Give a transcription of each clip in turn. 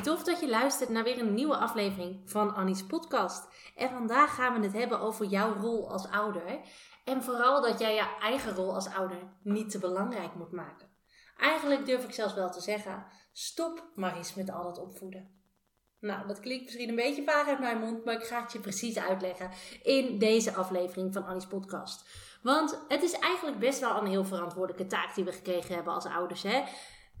Tof dat je luistert naar weer een nieuwe aflevering van Annie's podcast. En vandaag gaan we het hebben over jouw rol als ouder. En vooral dat jij je eigen rol als ouder niet te belangrijk moet maken. Eigenlijk durf ik zelfs wel te zeggen: stop maar eens met al dat opvoeden. Nou, dat klinkt misschien een beetje vaag uit mijn mond, maar ik ga het je precies uitleggen in deze aflevering van Annie's podcast. Want het is eigenlijk best wel een heel verantwoordelijke taak die we gekregen hebben als ouders. Hè?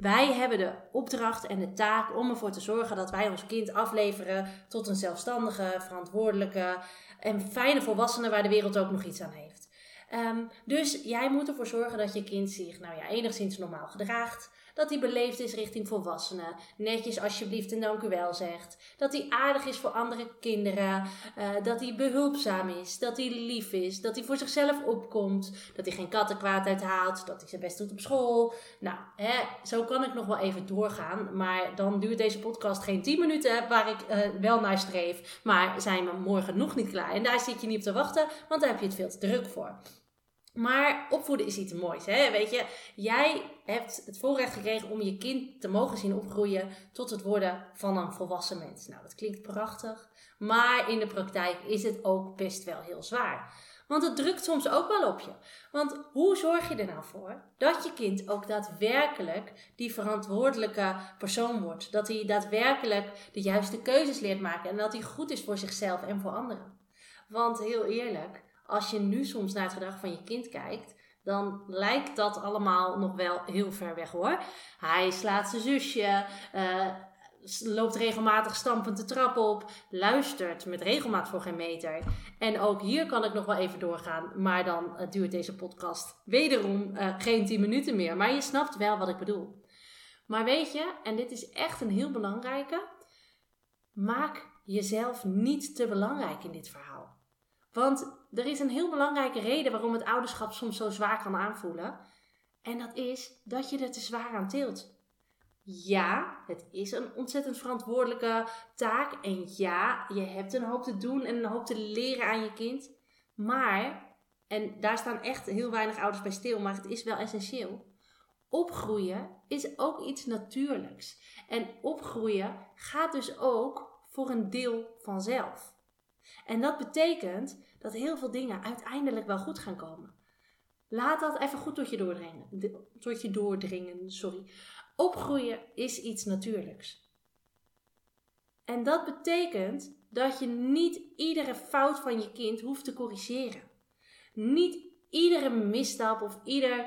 Wij hebben de opdracht en de taak om ervoor te zorgen dat wij ons kind afleveren tot een zelfstandige, verantwoordelijke en fijne volwassene waar de wereld ook nog iets aan heeft. Um, dus jij moet ervoor zorgen dat je kind zich nou ja, enigszins normaal gedraagt. Dat hij beleefd is richting volwassenen. Netjes alsjeblieft en dank u wel zegt. Dat hij aardig is voor andere kinderen. Uh, dat hij behulpzaam is. Dat hij lief is. Dat hij voor zichzelf opkomt. Dat hij geen kattenkwaad uithaalt. Dat hij zijn best doet op school. Nou, hè, zo kan ik nog wel even doorgaan. Maar dan duurt deze podcast geen 10 minuten waar ik uh, wel naar streef. Maar zijn we morgen nog niet klaar. En daar zit je niet op te wachten, want daar heb je het veel te druk voor. Maar opvoeden is iets moois. Hè? Weet je, jij hebt het voorrecht gekregen om je kind te mogen zien opgroeien tot het worden van een volwassen mens. Nou, dat klinkt prachtig. Maar in de praktijk is het ook best wel heel zwaar. Want het drukt soms ook wel op je. Want hoe zorg je er nou voor dat je kind ook daadwerkelijk die verantwoordelijke persoon wordt? Dat hij daadwerkelijk de juiste keuzes leert maken en dat hij goed is voor zichzelf en voor anderen? Want heel eerlijk, als je nu soms naar het gedrag van je kind kijkt, dan lijkt dat allemaal nog wel heel ver weg hoor. Hij slaat zijn zusje, uh, loopt regelmatig stampend de trap op, luistert met regelmaat voor geen meter. En ook hier kan ik nog wel even doorgaan, maar dan uh, duurt deze podcast wederom uh, geen 10 minuten meer. Maar je snapt wel wat ik bedoel. Maar weet je, en dit is echt een heel belangrijke, maak jezelf niet te belangrijk in dit verhaal. Want er is een heel belangrijke reden waarom het ouderschap soms zo zwaar kan aanvoelen. En dat is dat je er te zwaar aan tilt. Ja, het is een ontzettend verantwoordelijke taak. En ja, je hebt een hoop te doen en een hoop te leren aan je kind. Maar, en daar staan echt heel weinig ouders bij stil, maar het is wel essentieel. Opgroeien is ook iets natuurlijks. En opgroeien gaat dus ook voor een deel vanzelf. En dat betekent dat heel veel dingen uiteindelijk wel goed gaan komen. Laat dat even goed tot je doordringen. Tot je doordringen, sorry. Opgroeien is iets natuurlijks. En dat betekent dat je niet iedere fout van je kind hoeft te corrigeren. Niet iedere misstap of ieder,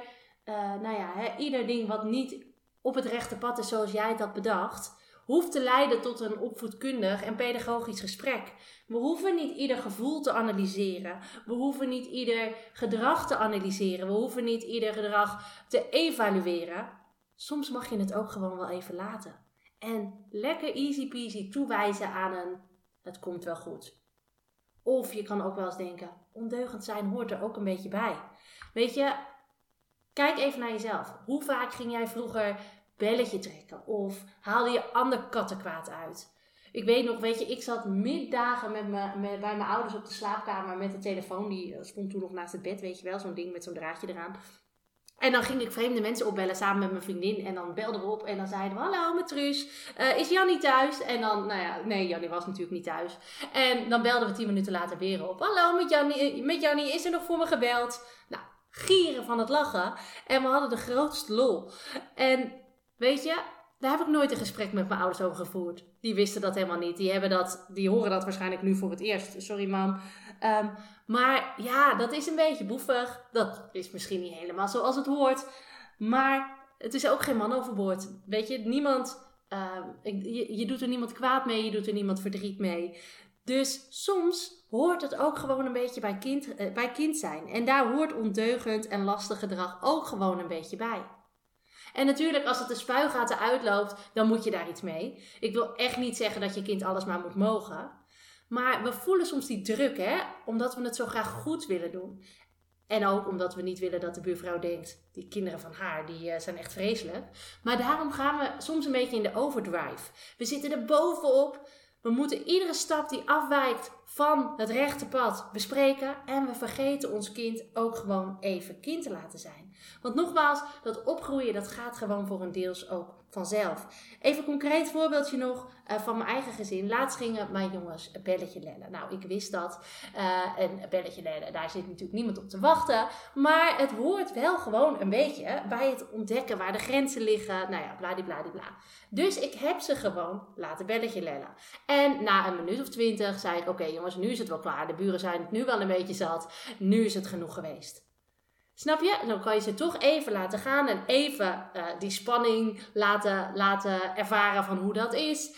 uh, nou ja, ieder ding wat niet op het rechte pad is zoals jij het had bedacht, hoeft te leiden tot een opvoedkundig en pedagogisch gesprek. We hoeven niet ieder gevoel te analyseren. We hoeven niet ieder gedrag te analyseren. We hoeven niet ieder gedrag te evalueren. Soms mag je het ook gewoon wel even laten. En lekker easy peasy toewijzen aan een het komt wel goed. Of je kan ook wel eens denken, ondeugend zijn hoort er ook een beetje bij. Weet je, kijk even naar jezelf. Hoe vaak ging jij vroeger belletje trekken? Of haalde je ander kattenkwaad uit? Ik weet nog, weet je, ik zat middagen met me, bij mijn ouders op de slaapkamer met de telefoon. Die eh, stond toen nog naast het bed, weet je wel, zo'n ding met zo'n draadje eraan. En dan ging ik vreemde mensen opbellen samen met mijn vriendin. En dan belden we op en dan zeiden we: Hallo, met. Uh, is Jannie thuis? En dan, nou ja, nee, Jannie was natuurlijk niet thuis. En dan belden we tien minuten later weer op: Hallo, met Jannie, met Jannie is er nog voor me gebeld? Nou, gieren van het lachen. En we hadden de grootste lol. En Weet je, daar heb ik nooit een gesprek met mijn ouders over gevoerd. Die wisten dat helemaal niet. Die, hebben dat, die horen dat waarschijnlijk nu voor het eerst. Sorry, mam. Um, maar ja, dat is een beetje boefig. Dat is misschien niet helemaal zoals het hoort. Maar het is ook geen man overboord. Weet je, niemand. Uh, je, je doet er niemand kwaad mee, je doet er niemand verdriet mee. Dus soms hoort het ook gewoon een beetje bij kind, eh, bij kind zijn. En daar hoort ondeugend en lastig gedrag ook gewoon een beetje bij. En natuurlijk, als het de spuigaten uitloopt, dan moet je daar iets mee. Ik wil echt niet zeggen dat je kind alles maar moet mogen. Maar we voelen soms die druk, hè? Omdat we het zo graag goed willen doen. En ook omdat we niet willen dat de buurvrouw denkt, die kinderen van haar, die uh, zijn echt vreselijk. Maar daarom gaan we soms een beetje in de overdrive. We zitten er bovenop. We moeten iedere stap die afwijkt van het rechte pad bespreken. En we vergeten ons kind ook gewoon even kind te laten zijn. Want nogmaals, dat opgroeien, dat gaat gewoon voor een deels ook vanzelf. Even een concreet voorbeeldje nog uh, van mijn eigen gezin. Laatst gingen mijn jongens een belletje lellen. Nou, ik wist dat. Uh, een belletje lellen, daar zit natuurlijk niemand op te wachten. Maar het hoort wel gewoon een beetje bij het ontdekken waar de grenzen liggen. Nou ja, bladibladibla. Dus ik heb ze gewoon laten belletje lellen. En na een minuut of twintig zei ik, oké jongens, nu is het wel klaar. De buren zijn het nu wel een beetje zat. Nu is het genoeg geweest. Snap je? Dan kan je ze toch even laten gaan en even uh, die spanning laten, laten ervaren van hoe dat is.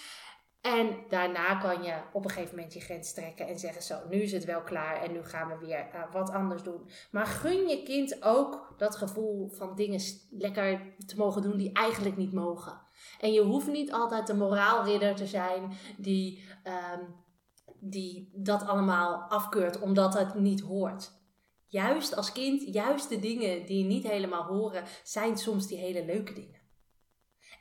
En daarna kan je op een gegeven moment je grens trekken en zeggen: Zo, nu is het wel klaar en nu gaan we weer uh, wat anders doen. Maar gun je kind ook dat gevoel van dingen lekker te mogen doen die eigenlijk niet mogen. En je hoeft niet altijd de moraalridder te zijn die, um, die dat allemaal afkeurt omdat het niet hoort. Juist als kind, juist de dingen die niet helemaal horen, zijn soms die hele leuke dingen.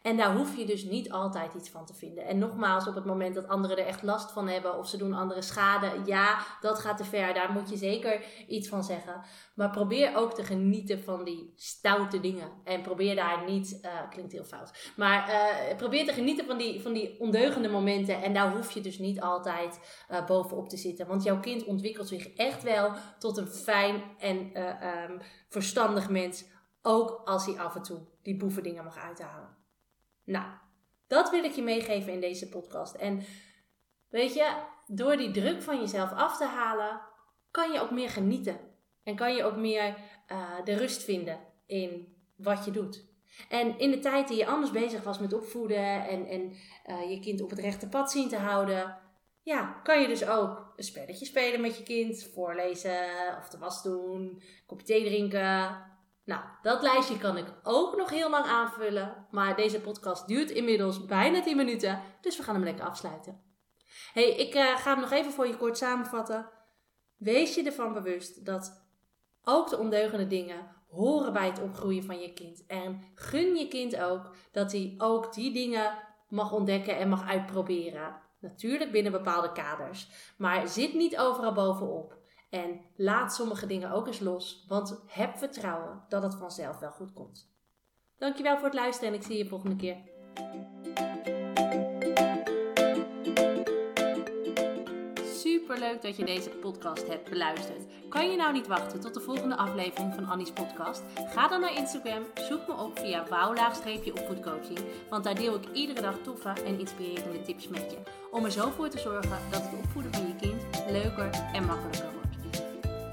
En daar hoef je dus niet altijd iets van te vinden. En nogmaals, op het moment dat anderen er echt last van hebben of ze doen anderen schade, ja, dat gaat te ver. Daar moet je zeker iets van zeggen. Maar probeer ook te genieten van die stoute dingen. En probeer daar niet, uh, klinkt heel fout, maar uh, probeer te genieten van die, van die ondeugende momenten. En daar hoef je dus niet altijd uh, bovenop te zitten. Want jouw kind ontwikkelt zich echt wel tot een fijn en um, verstandig mens. Ook als hij af en toe die boevendingen mag uithalen. Nou, dat wil ik je meegeven in deze podcast. En weet je, door die druk van jezelf af te halen, kan je ook meer genieten. En kan je ook meer uh, de rust vinden in wat je doet. En in de tijd die je anders bezig was met opvoeden en, en uh, je kind op het rechte pad zien te houden, ja, kan je dus ook een spelletje spelen met je kind, voorlezen of de was doen, kopje thee drinken, nou, dat lijstje kan ik ook nog heel lang aanvullen. Maar deze podcast duurt inmiddels bijna 10 minuten. Dus we gaan hem lekker afsluiten. hey, ik uh, ga hem nog even voor je kort samenvatten. Wees je ervan bewust dat ook de ondeugende dingen horen bij het opgroeien van je kind. En gun je kind ook dat hij ook die dingen mag ontdekken en mag uitproberen. Natuurlijk binnen bepaalde kaders. Maar zit niet overal bovenop. En laat sommige dingen ook eens los, want heb vertrouwen dat het vanzelf wel goed komt. Dankjewel voor het luisteren en ik zie je volgende keer. Superleuk dat je deze podcast hebt beluisterd. Kan je nou niet wachten tot de volgende aflevering van Annie's podcast? Ga dan naar Instagram, zoek me op via wouw-opvoedcoaching, want daar deel ik iedere dag toffe en inspirerende tips met je. Om er zo voor te zorgen dat het opvoeden van je kind leuker en makkelijker.